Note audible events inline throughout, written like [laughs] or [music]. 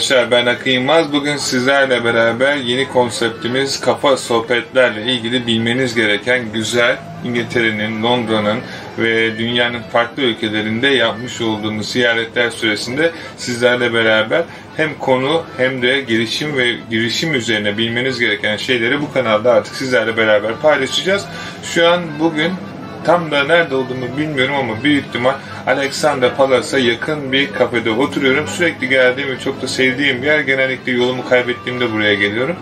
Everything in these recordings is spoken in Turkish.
Arkadaşlar ben Akın Yılmaz. Bugün sizlerle beraber yeni konseptimiz kafa sohbetlerle ilgili bilmeniz gereken güzel İngiltere'nin, Londra'nın ve dünyanın farklı ülkelerinde yapmış olduğumuz ziyaretler süresinde sizlerle beraber hem konu hem de gelişim ve girişim üzerine bilmeniz gereken şeyleri bu kanalda artık sizlerle beraber paylaşacağız. Şu an bugün Tam da nerede olduğumu bilmiyorum ama büyük ihtimal Alexander Palas'a yakın bir kafede oturuyorum. Sürekli geldiğim ve çok da sevdiğim bir yer. Genellikle yolumu kaybettiğimde buraya geliyorum.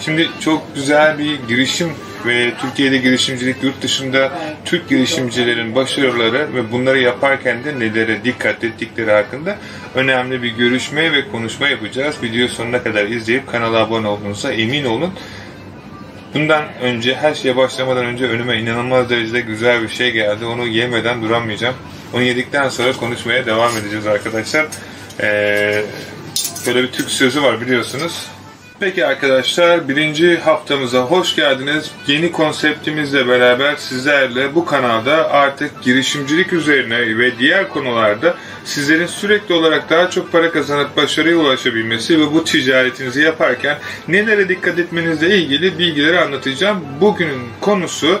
Şimdi çok güzel bir girişim ve Türkiye'de girişimcilik yurt dışında Türk girişimcilerin başarıları ve bunları yaparken de nelere dikkat ettikleri hakkında önemli bir görüşme ve konuşma yapacağız. Video sonuna kadar izleyip kanala abone olduğunuza emin olun. Bundan önce her şeye başlamadan önce önüme inanılmaz derecede güzel bir şey geldi. Onu yemeden duramayacağım. Onu yedikten sonra konuşmaya devam edeceğiz arkadaşlar. Ee, böyle bir Türk sözü var biliyorsunuz. Peki arkadaşlar birinci haftamıza hoş geldiniz. Yeni konseptimizle beraber sizlerle bu kanalda artık girişimcilik üzerine ve diğer konularda sizlerin sürekli olarak daha çok para kazanıp başarıya ulaşabilmesi ve bu ticaretinizi yaparken nelere dikkat etmenizle ilgili bilgileri anlatacağım. Bugünün konusu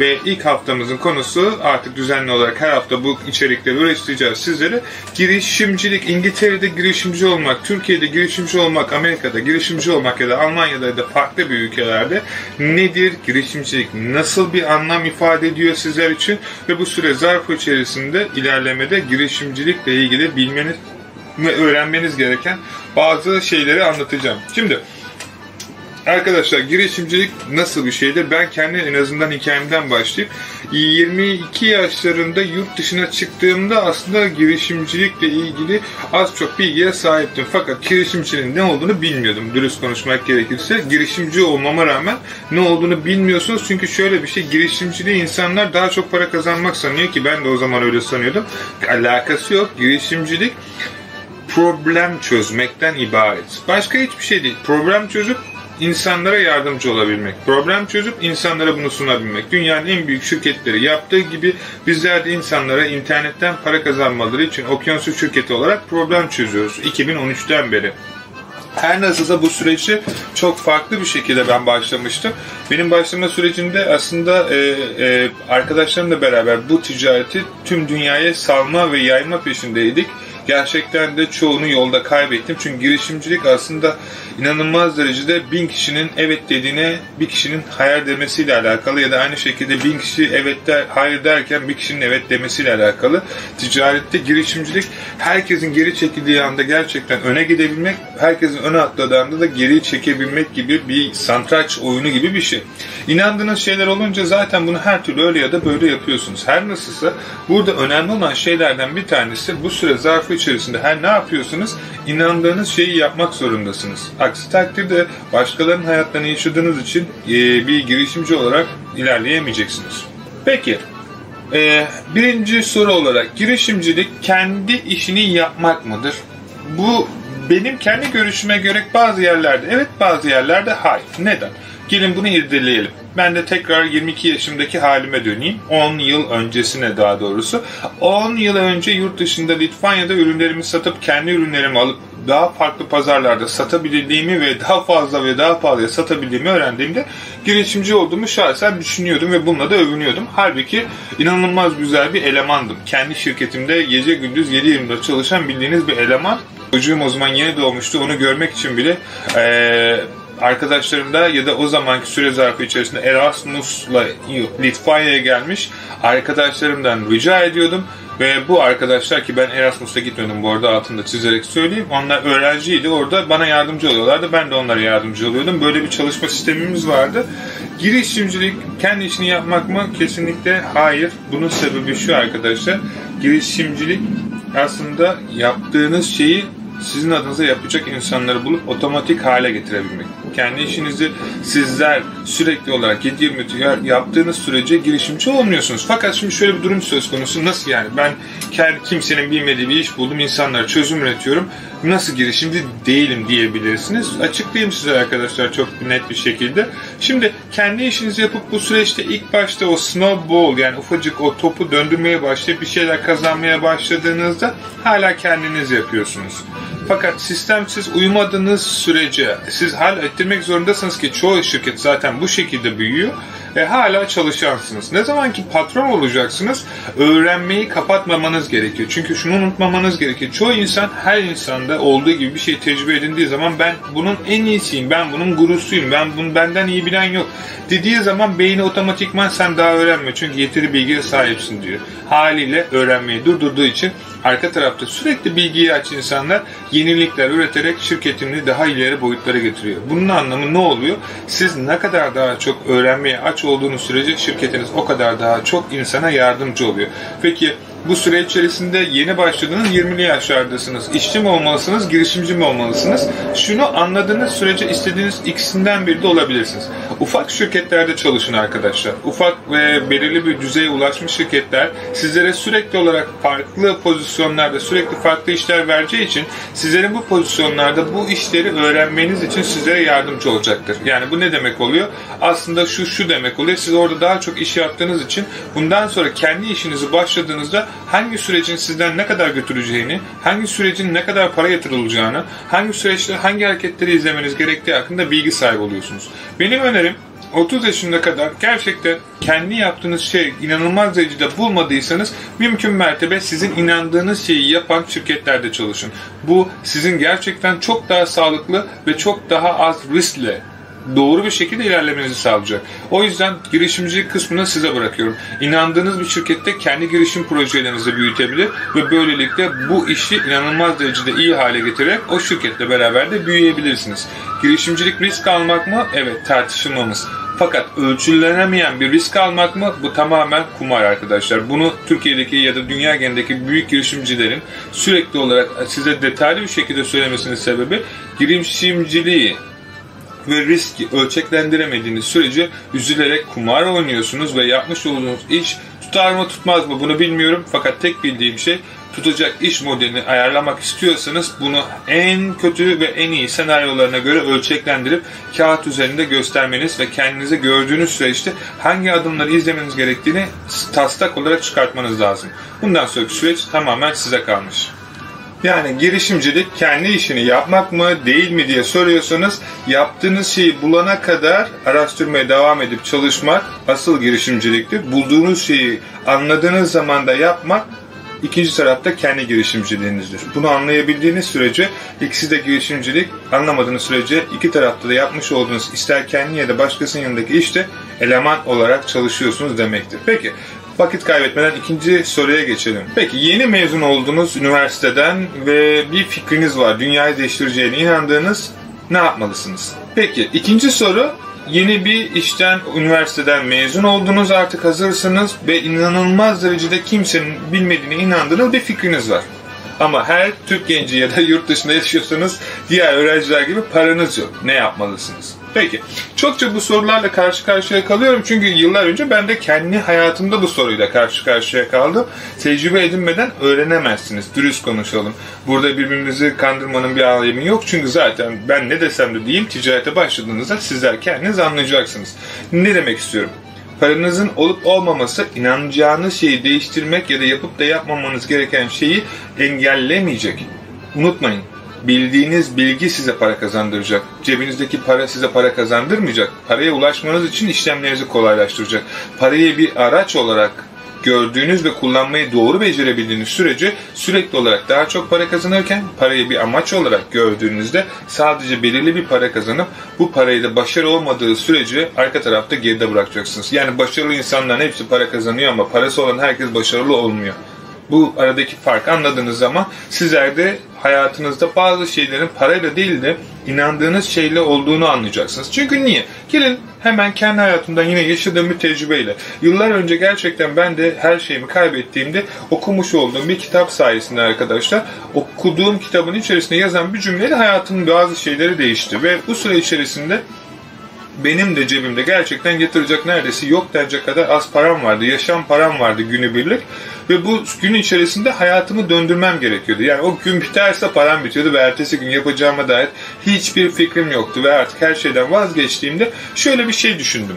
ve ilk haftamızın konusu artık düzenli olarak her hafta bu içerikleri üreteceğiz sizlere. Girişimcilik, İngiltere'de girişimci olmak, Türkiye'de girişimci olmak, Amerika'da girişimci olmak ya da Almanya'da ya da farklı bir ülkelerde nedir? Girişimcilik nasıl bir anlam ifade ediyor sizler için? Ve bu süre zarfı içerisinde ilerlemede girişimcilikle ilgili bilmeniz ve öğrenmeniz gereken bazı şeyleri anlatacağım. Şimdi Arkadaşlar girişimcilik nasıl bir şeydir? Ben kendi en azından hikayemden başlayıp 22 yaşlarında yurt dışına çıktığımda aslında girişimcilikle ilgili az çok bilgiye sahiptim. Fakat girişimciliğin ne olduğunu bilmiyordum. Dürüst konuşmak gerekirse. Girişimci olmama rağmen ne olduğunu bilmiyorsunuz. Çünkü şöyle bir şey girişimciliği insanlar daha çok para kazanmak sanıyor ki ben de o zaman öyle sanıyordum. Alakası yok. Girişimcilik problem çözmekten ibaret. Başka hiçbir şey değil. Problem çözüp insanlara yardımcı olabilmek. Problem çözüp insanlara bunu sunabilmek. Dünyanın en büyük şirketleri yaptığı gibi bizler de insanlara internetten para kazanmaları için okyanusu şirketi olarak problem çözüyoruz 2013'ten beri. Her nasılsa bu süreci çok farklı bir şekilde ben başlamıştım. Benim başlama sürecinde aslında e, e, arkadaşlarımla beraber bu ticareti tüm dünyaya salma ve yayma peşindeydik gerçekten de çoğunu yolda kaybettim. Çünkü girişimcilik aslında inanılmaz derecede bin kişinin evet dediğine bir kişinin hayır demesiyle alakalı ya da aynı şekilde bin kişi evet der, hayır derken bir kişinin evet demesiyle alakalı. Ticarette girişimcilik herkesin geri çekildiği anda gerçekten öne gidebilmek, herkesin öne atladığı anda da geri çekebilmek gibi bir santraç oyunu gibi bir şey. İnandığınız şeyler olunca zaten bunu her türlü öyle ya da böyle yapıyorsunuz. Her nasılsa burada önemli olan şeylerden bir tanesi bu süre zarfı içerisinde her ne yapıyorsunuz inandığınız şeyi yapmak zorundasınız. Aksi takdirde başkalarının hayatlarını yaşadığınız için e, bir girişimci olarak ilerleyemeyeceksiniz. Peki, e, birinci soru olarak girişimcilik kendi işini yapmak mıdır? Bu benim kendi görüşüme göre bazı yerlerde evet bazı yerlerde hayır. Neden? Gelin bunu irdeleyelim. Ben de tekrar 22 yaşımdaki halime döneyim. 10 yıl öncesine daha doğrusu. 10 yıl önce yurt dışında Litvanya'da ürünlerimi satıp kendi ürünlerimi alıp daha farklı pazarlarda satabildiğimi ve daha fazla ve daha pahalıya satabildiğimi öğrendiğimde girişimci olduğumu şahsen düşünüyordum ve bununla da övünüyordum. Halbuki inanılmaz güzel bir elemandım. Kendi şirketimde gece gündüz 7-24 çalışan bildiğiniz bir eleman. Çocuğum o zaman yeni doğmuştu. Onu görmek için bile ee, arkadaşlarımda ya da o zamanki süre zarfı içerisinde Erasmus'la Litvanya'ya gelmiş arkadaşlarımdan rica ediyordum. Ve bu arkadaşlar ki ben Erasmus'a gitmedim bu arada altında çizerek söyleyeyim. Onlar öğrenciydi orada bana yardımcı oluyorlardı. Ben de onlara yardımcı oluyordum. Böyle bir çalışma sistemimiz vardı. Girişimcilik kendi işini yapmak mı? Kesinlikle hayır. Bunun sebebi şu arkadaşlar. Girişimcilik aslında yaptığınız şeyi sizin adınıza yapacak insanları bulup otomatik hale getirebilmek. Kendi işinizi sizler sürekli olarak 7-24 yaptığınız sürece girişimci olmuyorsunuz. Fakat şimdi şöyle bir durum söz konusu. Nasıl yani? Ben kimsenin bilmediği bir iş buldum. insanlara çözüm üretiyorum. Nasıl girişimci değilim diyebilirsiniz. Açıklayayım size arkadaşlar çok net bir şekilde. Şimdi kendi işinizi yapıp bu süreçte ilk başta o snowball yani ufacık o topu döndürmeye başlayıp bir şeyler kazanmaya başladığınızda hala kendiniz yapıyorsunuz. Fakat sistemsiz uyumadığınız sürece siz hal ettirmek zorundasınız ki çoğu şirket zaten bu şekilde büyüyor. E, hala çalışansınız. Ne zaman ki patron olacaksınız öğrenmeyi kapatmamanız gerekiyor. Çünkü şunu unutmamanız gerekiyor. Çoğu insan her insanda olduğu gibi bir şey tecrübe edindiği zaman ben bunun en iyisiyim, ben bunun gurusuyum, ben bunu benden iyi bilen yok dediği zaman beyni otomatikman sen daha öğrenme çünkü yeteri bilgiye sahipsin diyor. Haliyle öğrenmeyi durdurduğu için arka tarafta sürekli bilgiyi aç insanlar yenilikler üreterek şirketini daha ileri boyutlara getiriyor. Bunun anlamı ne oluyor? Siz ne kadar daha çok öğrenmeye aç olduğunuz sürece şirketiniz o kadar daha çok insana yardımcı oluyor. Peki bu süre içerisinde yeni başladınız 20'li yaşlardasınız. İşçi mi olmalısınız, girişimci mi olmalısınız? Şunu anladığınız sürece istediğiniz ikisinden biri de olabilirsiniz. Ufak şirketlerde çalışın arkadaşlar. Ufak ve belirli bir düzeye ulaşmış şirketler sizlere sürekli olarak farklı pozisyonlarda sürekli farklı işler vereceği için sizlerin bu pozisyonlarda bu işleri öğrenmeniz için sizlere yardımcı olacaktır. Yani bu ne demek oluyor? Aslında şu şu demek oluyor. Siz orada daha çok iş yaptığınız için bundan sonra kendi işinizi başladığınızda hangi sürecin sizden ne kadar götüreceğini, hangi sürecin ne kadar para yatırılacağını, hangi süreçte hangi hareketleri izlemeniz gerektiği hakkında bilgi sahibi oluyorsunuz. Benim önerim 30 yaşında kadar gerçekten kendi yaptığınız şey inanılmaz derecede bulmadıysanız mümkün mertebe sizin inandığınız şeyi yapan şirketlerde çalışın. Bu sizin gerçekten çok daha sağlıklı ve çok daha az riskle doğru bir şekilde ilerlemenizi sağlayacak. O yüzden girişimcilik kısmını size bırakıyorum. İnandığınız bir şirkette kendi girişim projelerinizi büyütebilir ve böylelikle bu işi inanılmaz derecede iyi hale getirerek o şirketle beraber de büyüyebilirsiniz. Girişimcilik risk almak mı? Evet tartışılmamız. Fakat ölçülenemeyen bir risk almak mı? Bu tamamen kumar arkadaşlar. Bunu Türkiye'deki ya da dünya genelindeki büyük girişimcilerin sürekli olarak size detaylı bir şekilde söylemesinin sebebi girişimciliği ve riski ölçeklendiremediğiniz sürece üzülerek kumar oynuyorsunuz ve yapmış olduğunuz iş tutar mı tutmaz mı bunu bilmiyorum. Fakat tek bildiğim şey tutacak iş modelini ayarlamak istiyorsanız bunu en kötü ve en iyi senaryolarına göre ölçeklendirip kağıt üzerinde göstermeniz ve kendinize gördüğünüz süreçte hangi adımları izlemeniz gerektiğini taslak olarak çıkartmanız lazım. Bundan sonraki süreç tamamen size kalmış. Yani girişimcilik kendi işini yapmak mı değil mi diye soruyorsanız yaptığınız şeyi bulana kadar araştırmaya devam edip çalışmak asıl girişimciliktir. Bulduğunuz şeyi anladığınız zaman da yapmak ikinci tarafta kendi girişimciliğinizdir. Bunu anlayabildiğiniz sürece ikisi de girişimcilik, anlamadığınız sürece iki tarafta da yapmış olduğunuz ister kendi ya da başkasının yanındaki işte eleman olarak çalışıyorsunuz demektir. Peki vakit kaybetmeden ikinci soruya geçelim. Peki yeni mezun oldunuz üniversiteden ve bir fikriniz var. Dünyayı değiştireceğine inandığınız ne yapmalısınız? Peki ikinci soru yeni bir işten, üniversiteden mezun oldunuz artık hazırsınız ve inanılmaz derecede kimsenin bilmediğine inandığınız bir fikriniz var. Ama her Türk genci ya da yurt dışında yaşıyorsanız diğer öğrenciler gibi paranız yok. Ne yapmalısınız? Peki. Çokça bu sorularla karşı karşıya kalıyorum. Çünkü yıllar önce ben de kendi hayatımda bu soruyla karşı karşıya kaldım. Tecrübe edinmeden öğrenemezsiniz. Dürüst konuşalım. Burada birbirimizi kandırmanın bir alemi yok. Çünkü zaten ben ne desem de diyeyim ticarete başladığınızda sizler kendiniz anlayacaksınız. Ne demek istiyorum? Paranızın olup olmaması inanacağınız şeyi değiştirmek ya da yapıp da yapmamanız gereken şeyi engellemeyecek. Unutmayın bildiğiniz bilgi size para kazandıracak. Cebinizdeki para size para kazandırmayacak. Paraya ulaşmanız için işlemlerinizi kolaylaştıracak. Parayı bir araç olarak gördüğünüz ve kullanmayı doğru becerebildiğiniz sürece sürekli olarak daha çok para kazanırken parayı bir amaç olarak gördüğünüzde sadece belirli bir para kazanıp bu parayı da başarı olmadığı sürece arka tarafta geride bırakacaksınız. Yani başarılı insanların hepsi para kazanıyor ama parası olan herkes başarılı olmuyor. Bu aradaki farkı anladığınız zaman sizler de hayatınızda bazı şeylerin parayla değil de inandığınız şeyle olduğunu anlayacaksınız. Çünkü niye? Gelin hemen kendi hayatımdan yine yaşadığım bir tecrübeyle. Yıllar önce gerçekten ben de her şeyimi kaybettiğimde okumuş olduğum bir kitap sayesinde arkadaşlar okuduğum kitabın içerisinde yazan bir cümleyle hayatımın bazı şeyleri değişti. Ve bu süre içerisinde benim de cebimde gerçekten yatıracak neredeyse yok denecek kadar az param vardı. Yaşam param vardı günübirlik. Ve bu gün içerisinde hayatımı döndürmem gerekiyordu. Yani o gün biterse param bitiyordu ve ertesi gün yapacağıma dair hiçbir fikrim yoktu. Ve artık her şeyden vazgeçtiğimde şöyle bir şey düşündüm.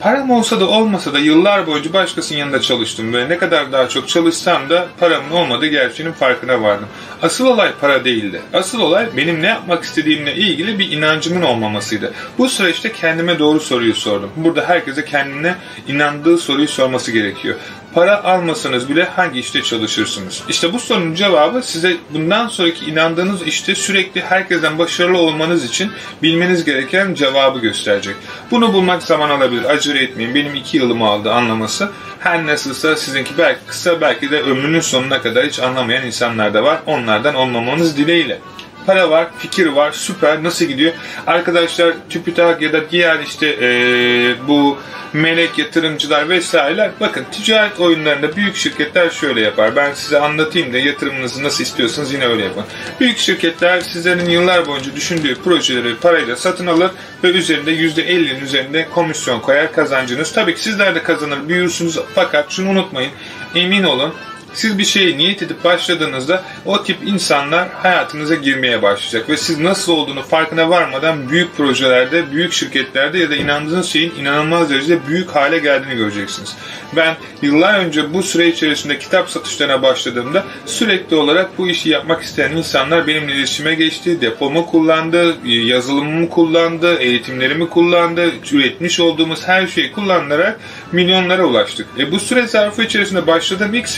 Param olsa da olmasa da yıllar boyunca başkasının yanında çalıştım ve ne kadar daha çok çalışsam da paramın olmadığı gerçeğinin farkına vardım. Asıl olay para değildi. Asıl olay benim ne yapmak istediğimle ilgili bir inancımın olmamasıydı. Bu süreçte kendime doğru soruyu sordum. Burada herkese kendine inandığı soruyu sorması gerekiyor para almasanız bile hangi işte çalışırsınız? İşte bu sorunun cevabı size bundan sonraki inandığınız işte sürekli herkesten başarılı olmanız için bilmeniz gereken cevabı gösterecek. Bunu bulmak zaman alabilir. Acele etmeyin. Benim iki yılımı aldı anlaması. Her nasılsa sizinki belki kısa belki de ömrünün sonuna kadar hiç anlamayan insanlar da var. Onlardan olmamanız dileğiyle para var, fikir var, süper, nasıl gidiyor? Arkadaşlar TÜBİTAK ya da diğer işte ee, bu melek yatırımcılar vesaireler bakın ticaret oyunlarında büyük şirketler şöyle yapar. Ben size anlatayım da yatırımınızı nasıl istiyorsanız yine öyle yapın. Büyük şirketler sizlerin yıllar boyunca düşündüğü projeleri parayla satın alır ve üzerinde %50'nin üzerinde komisyon koyar kazancınız. Tabii ki sizler de kazanır, büyürsünüz fakat şunu unutmayın. Emin olun siz bir şeye niyet edip başladığınızda o tip insanlar hayatınıza girmeye başlayacak ve siz nasıl olduğunu farkına varmadan büyük projelerde, büyük şirketlerde ya da inandığınız şeyin inanılmaz derecede büyük hale geldiğini göreceksiniz. Ben yıllar önce bu süre içerisinde kitap satışlarına başladığımda sürekli olarak bu işi yapmak isteyen insanlar benimle iletişime geçti, depomu kullandı, yazılımımı kullandı, eğitimlerimi kullandı, üretmiş olduğumuz her şeyi kullanarak milyonlara ulaştık. E bu süre zarfı içerisinde başladığım ilk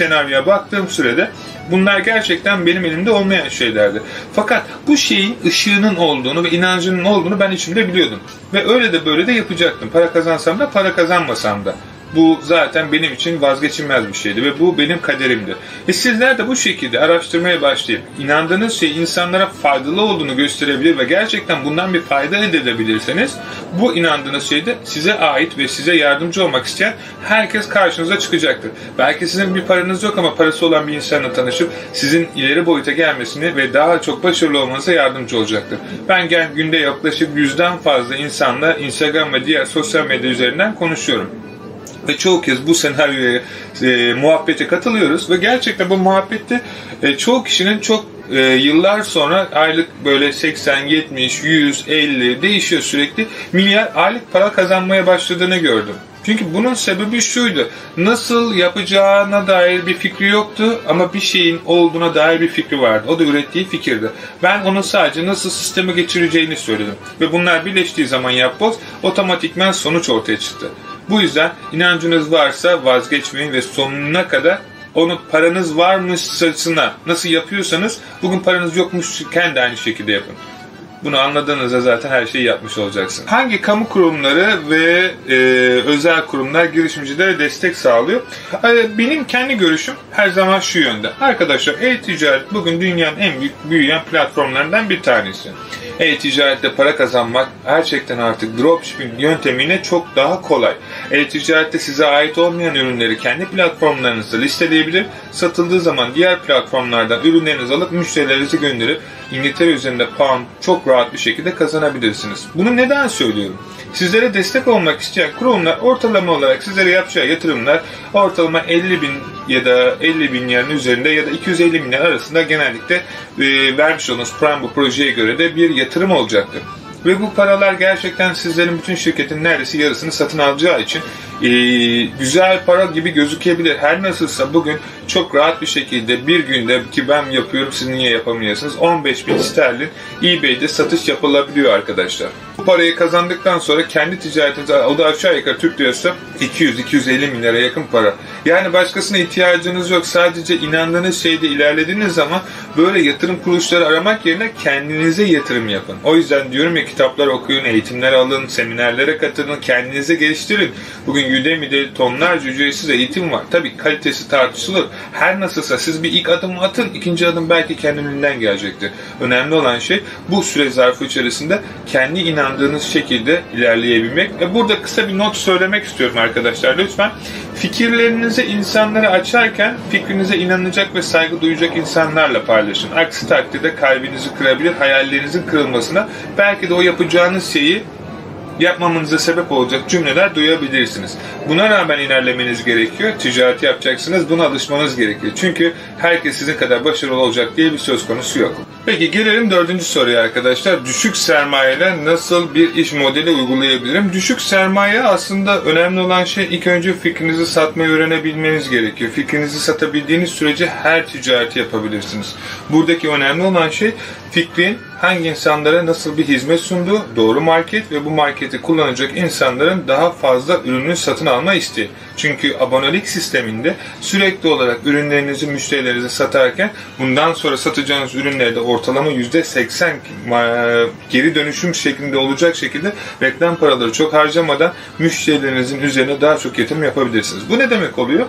baktığım sürede bunlar gerçekten benim elimde olmayan şeylerdi. Fakat bu şeyin ışığının olduğunu ve inancının olduğunu ben içimde biliyordum. Ve öyle de böyle de yapacaktım. Para kazansam da para kazanmasam da. Bu zaten benim için vazgeçilmez bir şeydi ve bu benim kaderimdi. Ve sizler de bu şekilde araştırmaya başlayıp inandığınız şey insanlara faydalı olduğunu gösterebilir ve gerçekten bundan bir fayda elde edebilirseniz bu inandığınız şey de size ait ve size yardımcı olmak isteyen herkes karşınıza çıkacaktır. Belki sizin bir paranız yok ama parası olan bir insanla tanışıp sizin ileri boyuta gelmesini ve daha çok başarılı olmanıza yardımcı olacaktır. Ben günde yaklaşık yüzden fazla insanla Instagram ve diğer sosyal medya üzerinden konuşuyorum. Ve çoğu kez bu senaryoya e, muhabbete katılıyoruz ve gerçekten bu muhabbette e, çoğu kişinin çok e, yıllar sonra aylık böyle 80, 70, 100, 50 değişiyor sürekli milyar aylık para kazanmaya başladığını gördüm. Çünkü bunun sebebi şuydu. Nasıl yapacağına dair bir fikri yoktu ama bir şeyin olduğuna dair bir fikri vardı. O da ürettiği fikirdi. Ben onun sadece nasıl sisteme geçireceğini söyledim. Ve bunlar birleştiği zaman yapboz otomatikmen sonuç ortaya çıktı. Bu yüzden inancınız varsa vazgeçmeyin ve sonuna kadar onu paranız varmışçasına nasıl yapıyorsanız bugün paranız yokmuşken de aynı şekilde yapın. Bunu anladığınızda zaten her şeyi yapmış olacaksın. Hangi kamu kurumları ve e, özel kurumlar girişimcilere destek sağlıyor? E, benim kendi görüşüm her zaman şu yönde. Arkadaşlar e-ticaret bugün dünyanın en büyük büyüyen platformlarından bir tanesi. E-ticarette para kazanmak gerçekten artık dropshipping yöntemine çok daha kolay. E-ticarette size ait olmayan ürünleri kendi platformlarınızda listeleyebilir, satıldığı zaman diğer platformlardan ürünlerinizi alıp müşterilerinize gönderip İngiltere üzerinde pound çok rahat bir şekilde kazanabilirsiniz. Bunu neden söylüyorum? Sizlere destek olmak isteyen kurumlar ortalama olarak sizlere yapacağı yatırımlar ortalama 50 bin ya da 50 bin yerin üzerinde ya da 250 bin arasında genellikle e, vermiş olduğunuz Prime bu projeye göre de bir yatırım olacaktır. Ve bu paralar gerçekten sizlerin bütün şirketin neredeyse yarısını satın alacağı için e, güzel para gibi gözükebilir. Her nasılsa bugün çok rahat bir şekilde bir günde ki ben yapıyorum siz niye yapamıyorsunuz 15 bin sterlin eBay'de satış yapılabiliyor arkadaşlar. Bu parayı kazandıktan sonra kendi ticaretiniz o da aşağı yukarı Türk lirası 200-250 bin lira yakın para. Yani başkasına ihtiyacınız yok. Sadece inandığınız şeyde ilerlediğiniz zaman böyle yatırım kuruluşları aramak yerine kendinize yatırım yapın. O yüzden diyorum ya kitaplar okuyun, eğitimler alın, seminerlere katılın, kendinize geliştirin. Bugün Udemy'de tonlarca ücretsiz eğitim var. Tabii kalitesi tartışılır. Her nasılsa siz bir ilk adım atın, ikinci adım belki kendiliğinden gelecektir. Önemli olan şey bu süre zarfı içerisinde kendi inandığınız şekilde ilerleyebilmek. E burada kısa bir not söylemek istiyorum arkadaşlar. Lütfen fikirlerinizi insanlara açarken fikrinize inanacak ve saygı duyacak insanlarla paylaşın. Aksi takdirde kalbinizi kırabilir, hayallerinizin kırılmasına belki de o yapacağınız şeyi yapmamanıza sebep olacak cümleler duyabilirsiniz. Buna rağmen ilerlemeniz gerekiyor. Ticareti yapacaksınız. Buna alışmanız gerekiyor. Çünkü herkes sizin kadar başarılı olacak diye bir söz konusu yok. Peki gelelim dördüncü soruya arkadaşlar. Düşük sermayeyle nasıl bir iş modeli uygulayabilirim? Düşük sermaye aslında önemli olan şey ilk önce fikrinizi satmayı öğrenebilmeniz gerekiyor. Fikrinizi satabildiğiniz sürece her ticareti yapabilirsiniz. Buradaki önemli olan şey fikrin hangi insanlara nasıl bir hizmet sunduğu, doğru market ve bu marketi kullanacak insanların daha fazla ürünü satın alma isteği. Çünkü abonelik sisteminde sürekli olarak ürünlerinizi müşterilerinize satarken bundan sonra satacağınız ürünlerde ortalama %80 e, geri dönüşüm şeklinde olacak şekilde reklam paraları çok harcamadan müşterilerinizin üzerine daha çok yatırım yapabilirsiniz. Bu ne demek oluyor?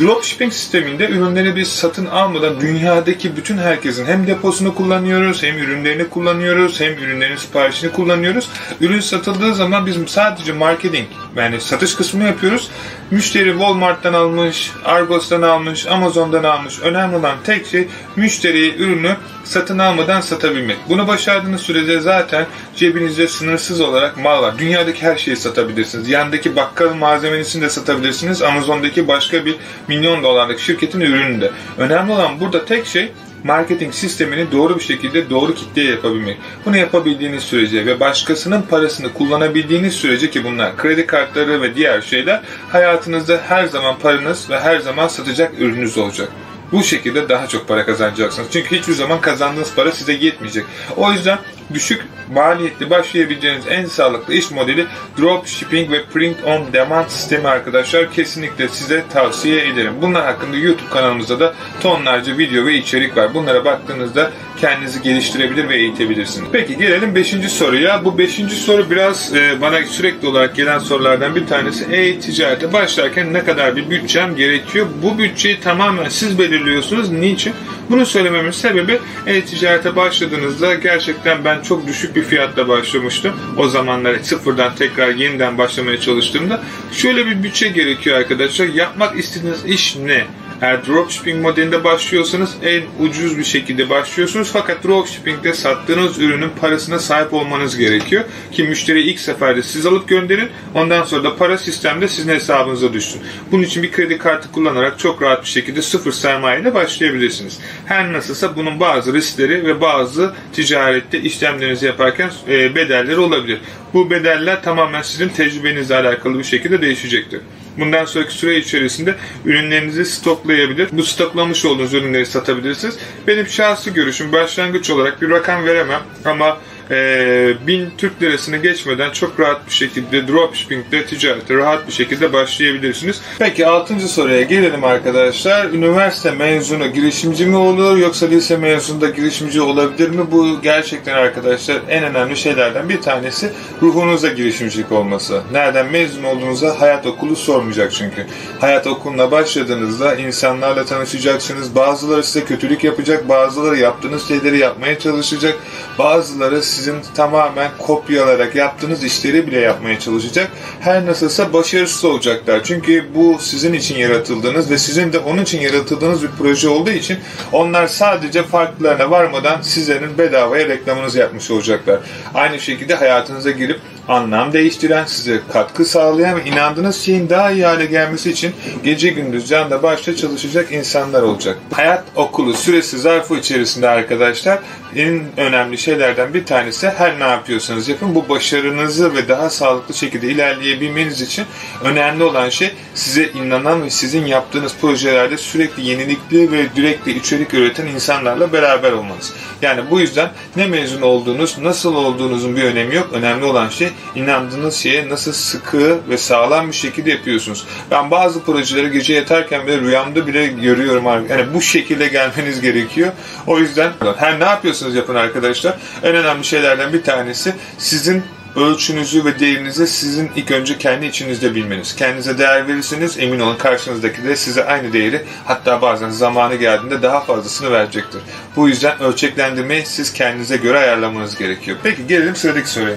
Dropshipping sisteminde ürünleri biz satın almadan dünyadaki bütün herkesin hem deposunu kullanıyoruz, hem ürünlerini kullanıyoruz, hem ürünlerin siparişini kullanıyoruz. Ürün satıldığı zaman biz sadece marketing yani satış kısmını yapıyoruz. Müşteri Walmart'tan almış, Argos'tan almış, Amazon'dan almış. Önemli olan tek şey müşteriye ürünü satın almadan satabilmek. Bunu başardığınız sürece zaten cebinizde sınırsız olarak mal var. Dünyadaki her şeyi satabilirsiniz. Yandaki bakkal malzemesini de satabilirsiniz. Amazon'daki başka bir milyon dolarlık şirketin ürünü de. Önemli olan burada tek şey marketing sistemini doğru bir şekilde doğru kitleye yapabilmek. Bunu yapabildiğiniz sürece ve başkasının parasını kullanabildiğiniz sürece ki bunlar kredi kartları ve diğer şeyler hayatınızda her zaman paranız ve her zaman satacak ürününüz olacak. Bu şekilde daha çok para kazanacaksınız. Çünkü hiçbir zaman kazandığınız para size yetmeyecek. O yüzden düşük maliyetli başlayabileceğiniz en sağlıklı iş modeli dropshipping ve print on demand sistemi arkadaşlar. Kesinlikle size tavsiye ederim. Bunlar hakkında YouTube kanalımızda da tonlarca video ve içerik var. Bunlara baktığınızda kendinizi geliştirebilir ve eğitebilirsiniz. Peki gelelim 5. soruya. Bu 5. soru biraz e, bana sürekli olarak gelen sorulardan bir tanesi. E-ticarete başlarken ne kadar bir bütçem gerekiyor? Bu bütçeyi tamamen siz belirliyorsunuz. Niçin? Bunu söylememin sebebi e-ticarete başladığınızda gerçekten ben çok düşük bir fiyatla başlamıştım. O zamanlar sıfırdan tekrar yeniden başlamaya çalıştığımda şöyle bir bütçe gerekiyor arkadaşlar. Yapmak istediğiniz iş ne? Eğer dropshipping modelinde başlıyorsanız en ucuz bir şekilde başlıyorsunuz. Fakat dropshipping'de sattığınız ürünün parasına sahip olmanız gerekiyor. Ki müşteri ilk seferde siz alıp gönderin. Ondan sonra da para sistemde sizin hesabınıza düşsün. Bunun için bir kredi kartı kullanarak çok rahat bir şekilde sıfır sermaye ile başlayabilirsiniz. Her nasılsa bunun bazı riskleri ve bazı ticarette işlemlerinizi yaparken e, bedelleri olabilir. Bu bedeller tamamen sizin tecrübenizle alakalı bir şekilde değişecektir. Bundan sonraki süre içerisinde ürünlerinizi stoklayabilir. Bu stoklamış olduğunuz ürünleri satabilirsiniz. Benim şahsi görüşüm başlangıç olarak bir rakam veremem ama e, 1000 Türk lirasını geçmeden çok rahat bir şekilde dropshipping'de ticarete rahat bir şekilde başlayabilirsiniz. Peki 6. soruya gelelim arkadaşlar. Üniversite mezunu girişimci mi olur yoksa lise mezunu da girişimci olabilir mi? Bu gerçekten arkadaşlar en önemli şeylerden bir tanesi ruhunuzda girişimcilik olması. Nereden mezun olduğunuzda hayat okulu sormayacak çünkü. Hayat okuluna başladığınızda insanlarla tanışacaksınız. Bazıları size kötülük yapacak, bazıları yaptığınız şeyleri yapmaya çalışacak, bazıları size sizin tamamen kopyalarak yaptığınız işleri bile yapmaya çalışacak. Her nasılsa başarısız olacaklar. Çünkü bu sizin için yaratıldığınız ve sizin de onun için yaratıldığınız bir proje olduğu için onlar sadece farklarına varmadan sizlerin bedavaya reklamınızı yapmış olacaklar. Aynı şekilde hayatınıza girip anlam değiştiren, size katkı sağlayan ve inandığınız şeyin daha iyi hale gelmesi için gece gündüz canda başta çalışacak insanlar olacak. Hayat okulu süresi zarfı içerisinde arkadaşlar en önemli şeylerden bir tanesi her ne yapıyorsanız yapın bu başarınızı ve daha sağlıklı şekilde ilerleyebilmeniz için önemli olan şey size inanan ve sizin yaptığınız projelerde sürekli yenilikli ve sürekli içerik üreten insanlarla beraber olmanız. Yani bu yüzden ne mezun olduğunuz, nasıl olduğunuzun bir önemi yok. Önemli olan şey inandığınız şeye nasıl sıkı ve sağlam bir şekilde yapıyorsunuz. Ben bazı projeleri gece yatarken bile rüyamda bile görüyorum. Yani bu şekilde gelmeniz gerekiyor. O yüzden her ne yapıyorsunuz yapın arkadaşlar. En önemli şeylerden bir tanesi sizin ölçünüzü ve değerinizi sizin ilk önce kendi içinizde bilmeniz. Kendinize değer verirseniz emin olun karşınızdaki de size aynı değeri hatta bazen zamanı geldiğinde daha fazlasını verecektir. Bu yüzden ölçeklendirmeyi siz kendinize göre ayarlamanız gerekiyor. Peki gelelim sıradaki soruya.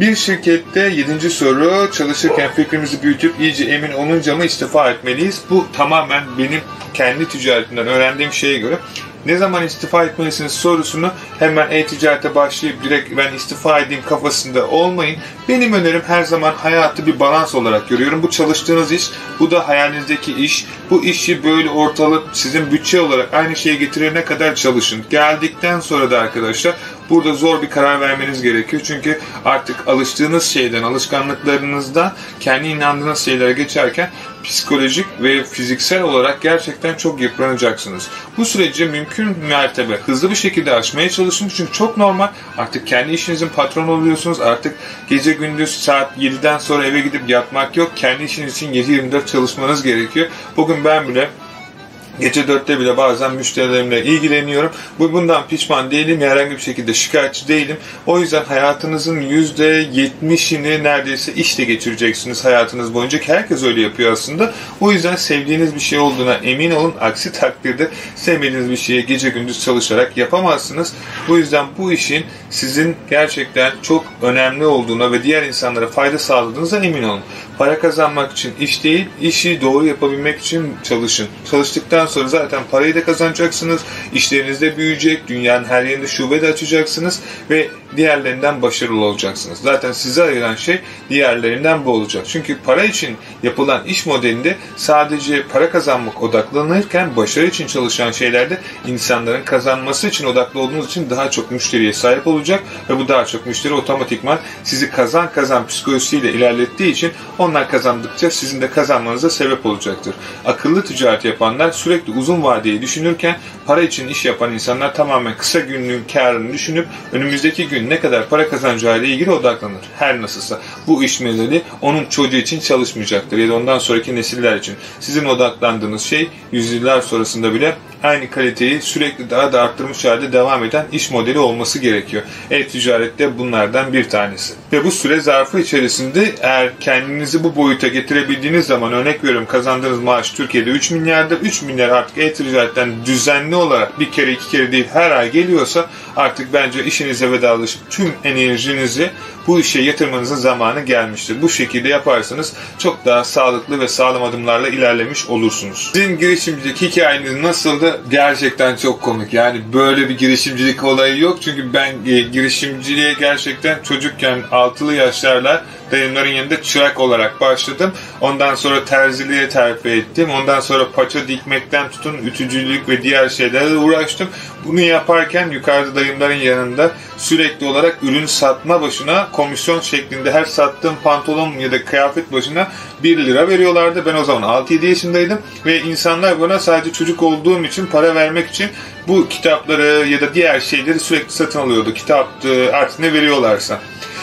Bir şirkette yedinci soru çalışırken fikrimizi büyütüp iyice emin olunca mı istifa etmeliyiz? Bu tamamen benim kendi ticaretimden öğrendiğim şeye göre ne zaman istifa etmelisiniz sorusunu hemen e-ticarete başlayıp direkt ben istifa edeyim kafasında olmayın. Benim önerim her zaman hayatı bir balans olarak görüyorum. Bu çalıştığınız iş, bu da hayalinizdeki iş. Bu işi böyle ortalık sizin bütçe olarak aynı şeye getirene kadar çalışın. Geldikten sonra da arkadaşlar burada zor bir karar vermeniz gerekiyor. Çünkü artık alıştığınız şeyden, alışkanlıklarınızdan kendi inandığınız şeylere geçerken psikolojik ve fiziksel olarak gerçekten çok yıpranacaksınız. Bu süreci mümkün mertebe hızlı bir şekilde aşmaya çalışın. Çünkü çok normal. Artık kendi işinizin patronu oluyorsunuz. Artık gece gündüz saat 7'den sonra eve gidip yatmak yok. Kendi işiniz için 7-24 çalışmanız gerekiyor. Bugün ben bile Gece dörtte bile bazen müşterilerimle ilgileniyorum. Bu bundan pişman değilim. Herhangi bir şekilde şikayetçi değilim. O yüzden hayatınızın yüzde yetmişini neredeyse işte geçireceksiniz hayatınız boyunca. Herkes öyle yapıyor aslında. O yüzden sevdiğiniz bir şey olduğuna emin olun. Aksi takdirde sevmediğiniz bir şeye gece gündüz çalışarak yapamazsınız. Bu yüzden bu işin sizin gerçekten çok önemli olduğuna ve diğer insanlara fayda sağladığınıza emin olun. Para kazanmak için iş değil, işi doğru yapabilmek için çalışın. Çalıştıktan sonra zaten parayı da kazanacaksınız, işleriniz de büyüyecek, dünyanın her yerinde şube de açacaksınız ve diğerlerinden başarılı olacaksınız. Zaten sizi ayıran şey diğerlerinden bu olacak. Çünkü para için yapılan iş modelinde sadece para kazanmak odaklanırken başarı için çalışan şeylerde insanların kazanması için odaklı olduğunuz için daha çok müşteriye sahip olacak ve bu daha çok müşteri otomatikman sizi kazan kazan psikolojisiyle ilerlettiği için onlar kazandıkça sizin de kazanmanıza sebep olacaktır. Akıllı ticaret yapanlar sürekli uzun vadeyi düşünürken para için iş yapan insanlar tamamen kısa günlüğün karını düşünüp önümüzdeki gün ne kadar para kazanacağıyla ilgili odaklanır. Her nasılsa bu iş modeli onun çocuğu için çalışmayacaktır ya da ondan sonraki nesiller için. Sizin odaklandığınız şey yüzyıllar sonrasında bile aynı kaliteyi sürekli daha da arttırmış halde devam eden iş modeli olması gerekiyor. E-ticarette bunlardan bir tanesi. Ve bu süre zarfı içerisinde eğer kendinizi bu boyuta getirebildiğiniz zaman örnek veriyorum kazandığınız maaş Türkiye'de 3 milyardır. 3 milyar artık e-ticaretten düzenli olarak bir kere iki kere değil her ay geliyorsa artık bence işinize vedalaşıp tüm enerjinizi bu işe yatırmanızın zamanı gelmiştir. Bu şekilde yaparsanız çok daha sağlıklı ve sağlam adımlarla ilerlemiş olursunuz. Sizin girişimcilik hikayeniz nasıldı? Gerçekten çok komik. Yani böyle bir girişimcilik olayı yok. Çünkü ben e, girişimciliğe gerçekten çocukken altılı yaşlarla dayımların yanında çırak olarak başladım. Ondan sonra terziliğe terfi ettim. Ondan sonra paça dikmekten tutun ütücülük ve diğer şeylerle uğraştım. Bunu yaparken yukarıda dayımların yanında sürekli olarak ürün satma başına komisyon şeklinde her sattığım pantolon ya da kıyafet başına 1 lira veriyorlardı. Ben o zaman 6-7 yaşındaydım ve insanlar bana sadece çocuk olduğum için para vermek için bu kitapları ya da diğer şeyleri sürekli satın alıyordu. Kitaptı artık ne veriyorlarsa.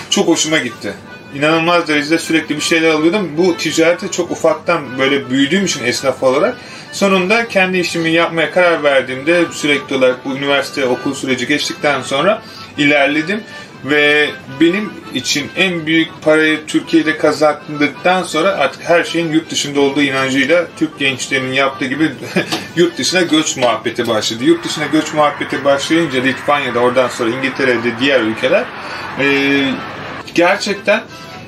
Çok hoşuma gitti inanılmaz derecede sürekli bir şeyler alıyordum. Bu ticarete çok ufaktan böyle büyüdüğüm için esnaf olarak sonunda kendi işimi yapmaya karar verdiğimde sürekli olarak bu üniversite okul süreci geçtikten sonra ilerledim ve benim için en büyük parayı Türkiye'de kazandıktan sonra artık her şeyin yurt dışında olduğu inancıyla Türk gençlerinin yaptığı gibi [laughs] yurt dışına göç muhabbeti başladı. Yurt dışına göç muhabbeti başlayınca Litvanya'da oradan sonra İngiltere'de diğer ülkeler gerçekten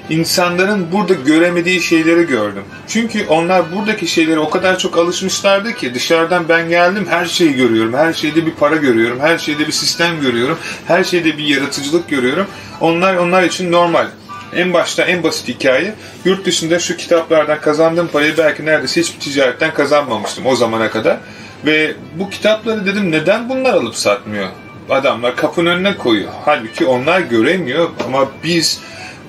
insanların burada göremediği şeyleri gördüm. Çünkü onlar buradaki şeylere o kadar çok alışmışlardı ki dışarıdan ben geldim her şeyi görüyorum. Her şeyde bir para görüyorum. Her şeyde bir sistem görüyorum. Her şeyde bir yaratıcılık görüyorum. Onlar onlar için normal. En başta en basit hikaye yurt dışında şu kitaplardan kazandığım parayı belki neredeyse hiçbir ticaretten kazanmamıştım o zamana kadar. Ve bu kitapları dedim neden bunlar alıp satmıyor? Adamlar kapının önüne koyuyor. Halbuki onlar göremiyor ama biz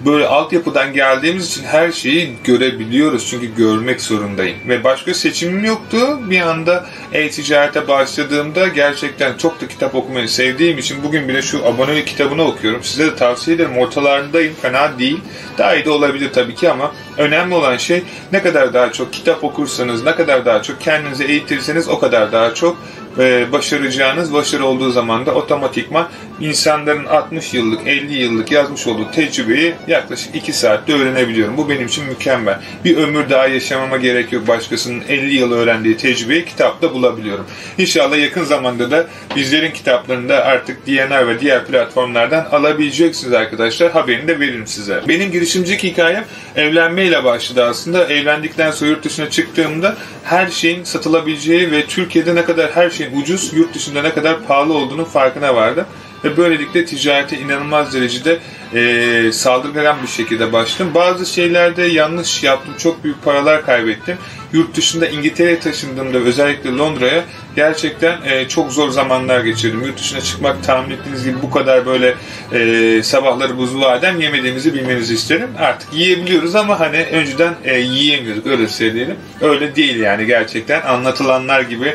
böyle altyapıdan geldiğimiz için her şeyi görebiliyoruz. Çünkü görmek zorundayım. Ve başka seçimim yoktu. Bir anda e-ticarete başladığımda gerçekten çok da kitap okumayı sevdiğim için bugün bile şu abonelik kitabını okuyorum. Size de tavsiye ederim. Ortalarındayım. Fena değil. Daha iyi de olabilir tabii ki ama önemli olan şey ne kadar daha çok kitap okursanız, ne kadar daha çok kendinizi eğitirseniz o kadar daha çok e, başaracağınız başarı olduğu zaman da otomatikman insanların 60 yıllık 50 yıllık yazmış olduğu tecrübeyi yaklaşık 2 saatte öğrenebiliyorum. Bu benim için mükemmel. Bir ömür daha yaşamama gerek yok. Başkasının 50 yıl öğrendiği tecrübeyi kitapta bulabiliyorum. İnşallah yakın zamanda da bizlerin kitaplarını da artık DNR ve diğer platformlardan alabileceksiniz arkadaşlar. Haberini de veririm size. Benim girişimcilik hikayem evlenmeye ile başladı aslında. Evlendikten sonra yurt dışına çıktığımda her şeyin satılabileceği ve Türkiye'de ne kadar her şeyin ucuz, yurt dışında ne kadar pahalı olduğunu farkına vardım. Ve böylelikle ticarete inanılmaz derecede e, saldırgan bir şekilde başladım. Bazı şeylerde yanlış yaptım. Çok büyük paralar kaybettim. Yurt dışında İngiltere'ye taşındığımda özellikle Londra'ya gerçekten e, çok zor zamanlar geçirdim. Yurt dışına çıkmak tahmin ettiğiniz gibi bu kadar böyle e, sabahları buzlu adem yemediğimizi bilmenizi isterim. Artık yiyebiliyoruz ama hani önceden e, yiyemiyorduk öyle söyleyelim. Öyle değil yani gerçekten anlatılanlar gibi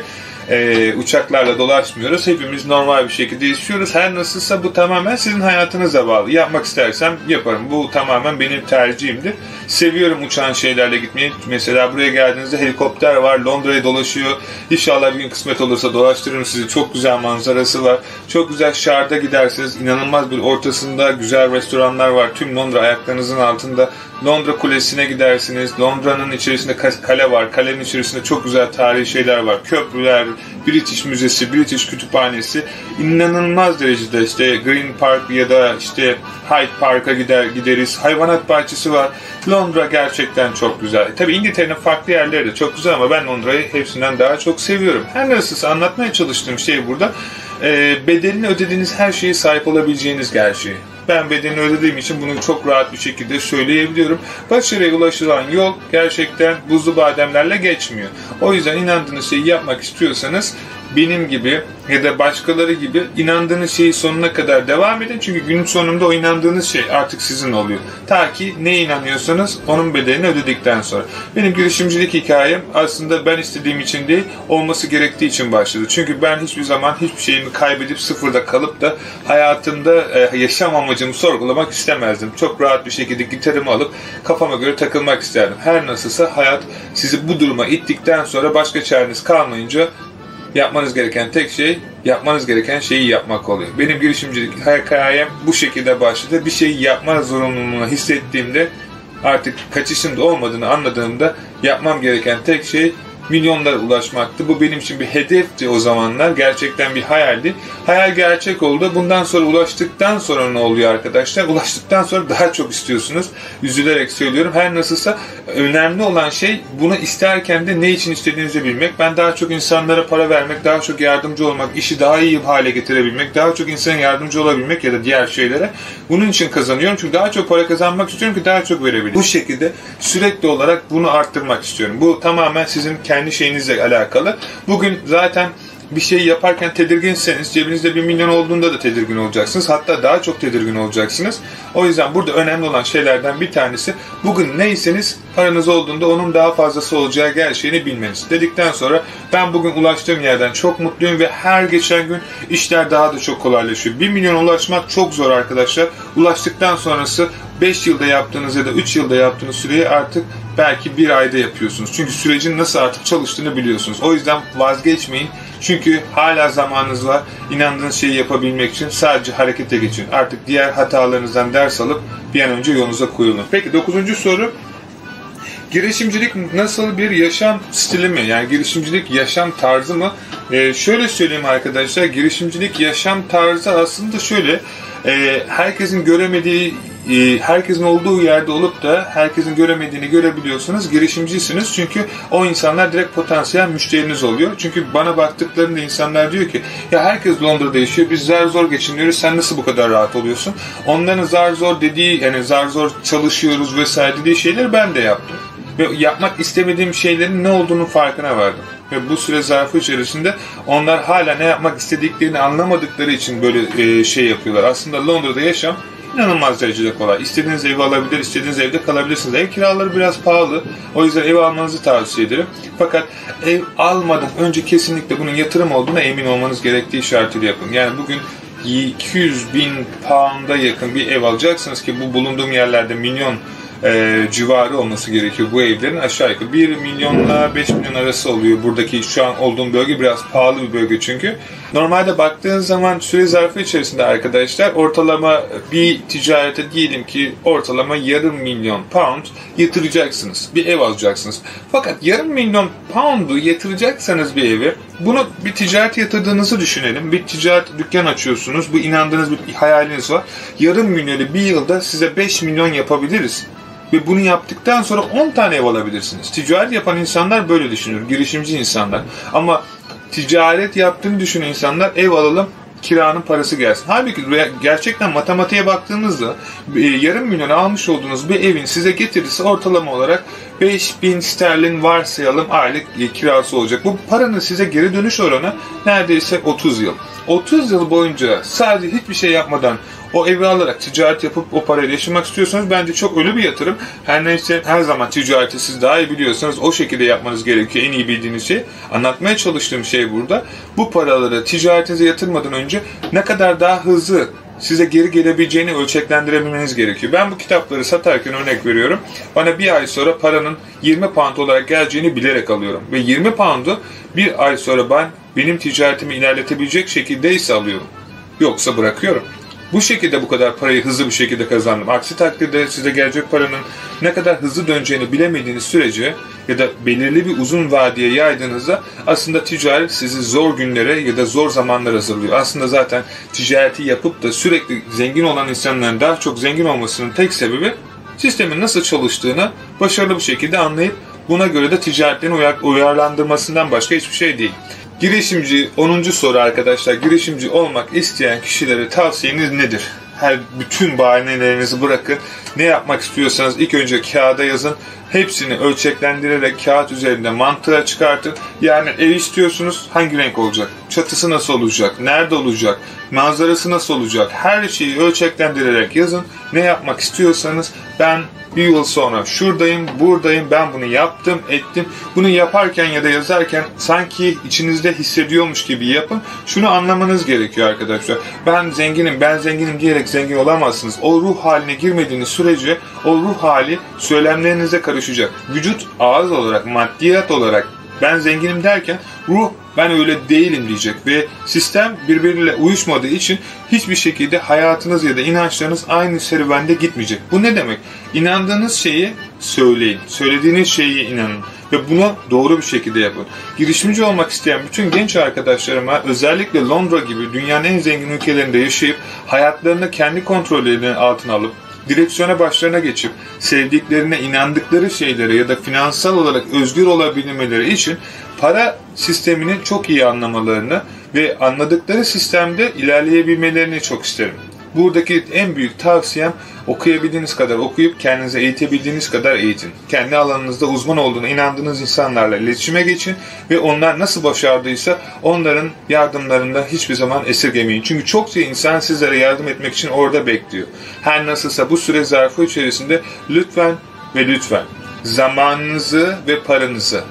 e, uçaklarla dolaşmıyoruz. Hepimiz normal bir şekilde yaşıyoruz. Her nasılsa bu tamamen sizin hayatınıza bağlı. Yapmak istersem yaparım. Bu tamamen benim tercihimdir. Seviyorum uçan şeylerle gitmeyi. Mesela buraya geldiğinizde helikopter var. Londra'ya dolaşıyor. İnşallah bir gün kısmet olursa dolaştırırım sizi. Çok güzel manzarası var. Çok güzel şarda gidersiniz. İnanılmaz bir ortasında güzel restoranlar var. Tüm Londra ayaklarınızın altında. Londra Kulesi'ne gidersiniz. Londra'nın içerisinde kale var. Kalenin içerisinde çok güzel tarihi şeyler var. Köprüler, British Müzesi, British Kütüphanesi. İnanılmaz derecede işte Green Park ya da işte Hyde Park'a gider gideriz. Hayvanat bahçesi var. Londra gerçekten çok güzel. Tabi İngiltere'nin farklı yerleri de çok güzel ama ben Londra'yı hepsinden daha çok seviyorum. Her nasılsa anlatmaya çalıştığım şey burada e, bedelini ödediğiniz her şeye sahip olabileceğiniz gerçeği. Ben bedelini ödediğim için bunu çok rahat bir şekilde söyleyebiliyorum. Başarıya ulaşılan yol gerçekten buzlu bademlerle geçmiyor. O yüzden inandığınız şeyi yapmak istiyorsanız benim gibi ya da başkaları gibi inandığınız şeyi sonuna kadar devam edin. Çünkü günün sonunda o inandığınız şey artık sizin oluyor. Ta ki ne inanıyorsanız onun bedelini ödedikten sonra. Benim girişimcilik hikayem aslında ben istediğim için değil, olması gerektiği için başladı. Çünkü ben hiçbir zaman hiçbir şeyimi kaybedip sıfırda kalıp da hayatımda e, yaşam amacımı sorgulamak istemezdim. Çok rahat bir şekilde gitarımı alıp kafama göre takılmak isterdim. Her nasılsa hayat sizi bu duruma ittikten sonra başka çareniz kalmayınca yapmanız gereken tek şey yapmanız gereken şeyi yapmak oluyor. Benim girişimcilik hikayem bu şekilde başladı. Bir şeyi yapma zorunluluğunu hissettiğimde artık kaçışın da olmadığını anladığımda yapmam gereken tek şey milyonlara ulaşmaktı. Bu benim için bir hedefti o zamanlar. Gerçekten bir hayaldi. Hayal gerçek oldu. Bundan sonra ulaştıktan sonra ne oluyor arkadaşlar? Ulaştıktan sonra daha çok istiyorsunuz. Üzülerek söylüyorum. Her nasılsa önemli olan şey bunu isterken de ne için istediğinizi bilmek. Ben daha çok insanlara para vermek, daha çok yardımcı olmak, işi daha iyi hale getirebilmek, daha çok insana yardımcı olabilmek ya da diğer şeylere. Bunun için kazanıyorum. Çünkü daha çok para kazanmak istiyorum ki daha çok verebileyim. Bu şekilde sürekli olarak bunu arttırmak istiyorum. Bu tamamen sizin kendi kendi şeyinizle alakalı. Bugün zaten bir şey yaparken tedirginseniz cebinizde bir milyon olduğunda da tedirgin olacaksınız. Hatta daha çok tedirgin olacaksınız. O yüzden burada önemli olan şeylerden bir tanesi bugün neyseniz paranız olduğunda onun daha fazlası olacağı gerçeğini bilmeniz. Dedikten sonra ben bugün ulaştığım yerden çok mutluyum ve her geçen gün işler daha da çok kolaylaşıyor. 1 milyon ulaşmak çok zor arkadaşlar. Ulaştıktan sonrası 5 yılda yaptığınız ya da 3 yılda yaptığınız süreyi artık belki bir ayda yapıyorsunuz. Çünkü sürecin nasıl artık çalıştığını biliyorsunuz. O yüzden vazgeçmeyin. Çünkü hala zamanınız var. İnandığınız şeyi yapabilmek için sadece harekete geçin. Artık diğer hatalarınızdan ders alıp bir an önce yolunuza koyulun. Peki dokuzuncu soru. Girişimcilik nasıl bir yaşam stili mi? Yani girişimcilik yaşam tarzı mı? Ee, şöyle söyleyeyim arkadaşlar. Girişimcilik yaşam tarzı aslında şöyle. E, herkesin göremediği e, herkesin olduğu yerde olup da herkesin göremediğini görebiliyorsunuz. Girişimcisiniz çünkü o insanlar direkt potansiyel müşteriniz oluyor. Çünkü bana baktıklarında insanlar diyor ki ya herkes Londra'da yaşıyor biz zar zor geçiniyoruz sen nasıl bu kadar rahat oluyorsun? Onların zar zor dediği yani zar zor çalışıyoruz vesaire dediği şeyleri ben de yaptım. Ve yapmak istemediğim şeylerin ne olduğunu farkına vardım. Ve bu süre zarfı içerisinde onlar hala ne yapmak istediklerini anlamadıkları için böyle e, şey yapıyorlar. Aslında Londra'da yaşam inanılmaz derecede kolay. İstediğiniz evi alabilir, istediğiniz evde kalabilirsiniz. Ev kiraları biraz pahalı. O yüzden ev almanızı tavsiye ederim. Fakat ev almadan önce kesinlikle bunun yatırım olduğuna emin olmanız gerektiği şartıyla yapın. Yani bugün 200 bin pound'a yakın bir ev alacaksınız ki bu bulunduğum yerlerde milyon e, civarı olması gerekiyor bu evlerin. Aşağı yukarı 1 milyonla 5 milyon arası oluyor. Buradaki şu an olduğum bölge biraz pahalı bir bölge çünkü. Normalde baktığınız zaman süre zarfı içerisinde arkadaşlar ortalama bir ticarete diyelim ki ortalama yarım milyon pound yatıracaksınız. Bir ev alacaksınız. Fakat yarım milyon pound'u yatıracaksanız bir evi bunu bir ticaret yatırdığınızı düşünelim. Bir ticaret dükkan açıyorsunuz. Bu inandığınız bir hayaliniz var. Yarım milyonu bir yılda size 5 milyon yapabiliriz. Ve bunu yaptıktan sonra 10 tane ev alabilirsiniz. Ticaret yapan insanlar böyle düşünür. Girişimci insanlar. Ama ticaret yaptığını düşünen insanlar ev alalım kiranın parası gelsin. Halbuki gerçekten matematiğe baktığınızda e, yarım milyon almış olduğunuz bir evin size getirisi ortalama olarak 5000 sterlin varsayalım aylık kirası olacak. Bu paranın size geri dönüş oranı neredeyse 30 yıl. 30 yıl boyunca sadece hiçbir şey yapmadan o evi alarak ticaret yapıp o parayı yaşamak istiyorsanız bence çok ölü bir yatırım. Her neyse her zaman ticareti siz daha iyi biliyorsanız o şekilde yapmanız gerekiyor. En iyi bildiğiniz şey. Anlatmaya çalıştığım şey burada. Bu paraları ticaretinize yatırmadan önce ne kadar daha hızlı size geri gelebileceğini ölçeklendirebilmeniz gerekiyor. Ben bu kitapları satarken örnek veriyorum. Bana bir ay sonra paranın 20 pound olarak geleceğini bilerek alıyorum. Ve 20 poundu bir ay sonra ben benim ticaretimi ilerletebilecek şekilde ise alıyorum. Yoksa bırakıyorum. Bu şekilde bu kadar parayı hızlı bir şekilde kazandım. Aksi takdirde size gelecek paranın ne kadar hızlı döneceğini bilemediğiniz sürece ya da belirli bir uzun vadeye yaydığınızda aslında ticaret sizi zor günlere ya da zor zamanlara hazırlıyor. Aslında zaten ticareti yapıp da sürekli zengin olan insanların daha çok zengin olmasının tek sebebi sistemin nasıl çalıştığını başarılı bir şekilde anlayıp buna göre de ticaretlerini uyarlandırmasından başka hiçbir şey değil. Girişimci 10. soru arkadaşlar. Girişimci olmak isteyen kişilere tavsiyeniz nedir? Her bütün bahanelerinizi bırakın. Ne yapmak istiyorsanız ilk önce kağıda yazın. Hepsini ölçeklendirerek kağıt üzerinde mantığa çıkartın. Yani ev istiyorsunuz hangi renk olacak? Çatısı nasıl olacak? Nerede olacak? Manzarası nasıl olacak? Her şeyi ölçeklendirerek yazın. Ne yapmak istiyorsanız ben bir yıl sonra şuradayım, buradayım, ben bunu yaptım, ettim. Bunu yaparken ya da yazarken sanki içinizde hissediyormuş gibi yapın. Şunu anlamanız gerekiyor arkadaşlar. Ben zenginim, ben zenginim diyerek zengin olamazsınız. O ruh haline girmediğiniz sürece o ruh hali söylemlerinize karışacak. Vücut ağız olarak, maddiyat olarak ben zenginim derken ruh ben öyle değilim diyecek ve sistem birbiriyle uyuşmadığı için hiçbir şekilde hayatınız ya da inançlarınız aynı serüvende gitmeyecek. Bu ne demek? İnandığınız şeyi söyleyin. Söylediğiniz şeyi inanın ve bunu doğru bir şekilde yapın. Girişimci olmak isteyen bütün genç arkadaşlarıma özellikle Londra gibi dünyanın en zengin ülkelerinde yaşayıp hayatlarını kendi kontrollerinin altına alıp direksiyona başlarına geçip sevdiklerine inandıkları şeylere ya da finansal olarak özgür olabilmeleri için para sistemini çok iyi anlamalarını ve anladıkları sistemde ilerleyebilmelerini çok isterim. Buradaki en büyük tavsiyem okuyabildiğiniz kadar okuyup kendinize eğitebildiğiniz kadar eğitin. Kendi alanınızda uzman olduğuna inandığınız insanlarla iletişime geçin ve onlar nasıl başardıysa onların yardımlarında hiçbir zaman esirgemeyin. Çünkü çokça insan sizlere yardım etmek için orada bekliyor. Her nasılsa bu süre zarfı içerisinde lütfen ve lütfen zamanınızı ve paranızı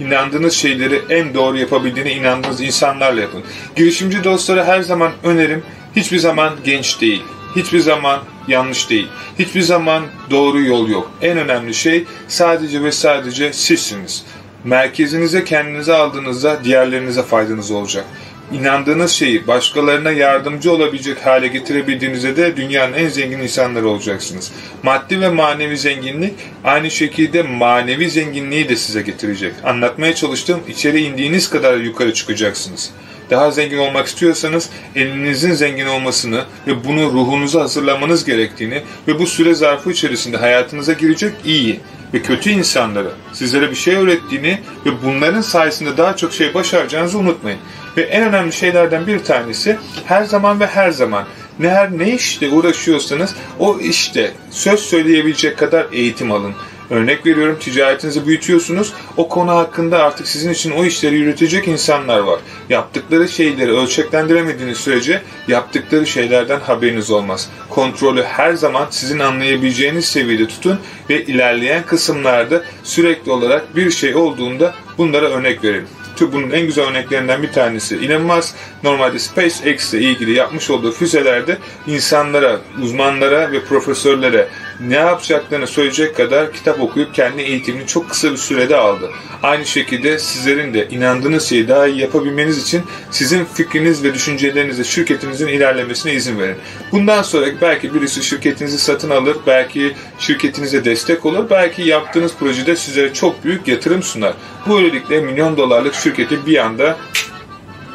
inandığınız şeyleri en doğru yapabildiğine inandığınız insanlarla yapın. Girişimci dostlara her zaman önerim hiçbir zaman genç değil. Hiçbir zaman yanlış değil. Hiçbir zaman doğru yol yok. En önemli şey sadece ve sadece sizsiniz. Merkezinize kendinize aldığınızda diğerlerinize faydanız olacak. İnandığınız şeyi başkalarına yardımcı olabilecek hale getirebildiğinizde de dünyanın en zengin insanları olacaksınız. Maddi ve manevi zenginlik aynı şekilde manevi zenginliği de size getirecek. Anlatmaya çalıştığım içeri indiğiniz kadar yukarı çıkacaksınız daha zengin olmak istiyorsanız elinizin zengin olmasını ve bunu ruhunuza hazırlamanız gerektiğini ve bu süre zarfı içerisinde hayatınıza girecek iyi ve kötü insanlara sizlere bir şey öğrettiğini ve bunların sayesinde daha çok şey başaracağınızı unutmayın. Ve en önemli şeylerden bir tanesi her zaman ve her zaman ne her ne işte uğraşıyorsanız o işte söz söyleyebilecek kadar eğitim alın. Örnek veriyorum ticaretinizi büyütüyorsunuz. O konu hakkında artık sizin için o işleri yürütecek insanlar var. Yaptıkları şeyleri ölçeklendiremediğiniz sürece yaptıkları şeylerden haberiniz olmaz. Kontrolü her zaman sizin anlayabileceğiniz seviyede tutun ve ilerleyen kısımlarda sürekli olarak bir şey olduğunda bunlara örnek verin. Bunun en güzel örneklerinden bir tanesi. Elon Musk normalde SpaceX ile ilgili yapmış olduğu füzelerde insanlara, uzmanlara ve profesörlere ne yapacaklarını söyleyecek kadar kitap okuyup kendi eğitimini çok kısa bir sürede aldı. Aynı şekilde sizlerin de inandığınız şeyi daha iyi yapabilmeniz için sizin fikriniz ve düşüncelerinizle şirketinizin ilerlemesine izin verin. Bundan sonra belki birisi şirketinizi satın alır, belki şirketinize destek olur, belki yaptığınız projede sizlere çok büyük yatırım sunar. Böylelikle milyon dolarlık şirketi bir anda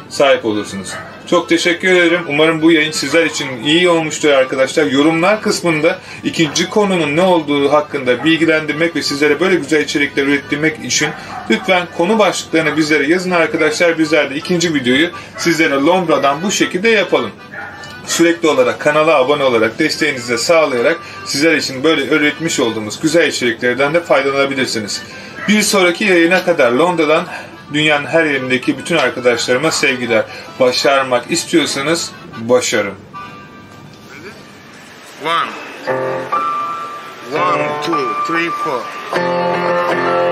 sahip olursunuz. Çok teşekkür ederim. Umarım bu yayın sizler için iyi olmuştur arkadaşlar. Yorumlar kısmında ikinci konunun ne olduğu hakkında bilgilendirmek ve sizlere böyle güzel içerikler ürettirmek için lütfen konu başlıklarını bizlere yazın arkadaşlar. Bizler de ikinci videoyu sizlere Londra'dan bu şekilde yapalım sürekli olarak kanala abone olarak desteğinizi de sağlayarak sizler için böyle üretmiş olduğumuz güzel içeriklerden de faydalanabilirsiniz. Bir sonraki yayına kadar Londra'dan dünyanın her yerindeki bütün arkadaşlarıma sevgiler. Başarmak istiyorsanız başarın. One. One, two, three, four.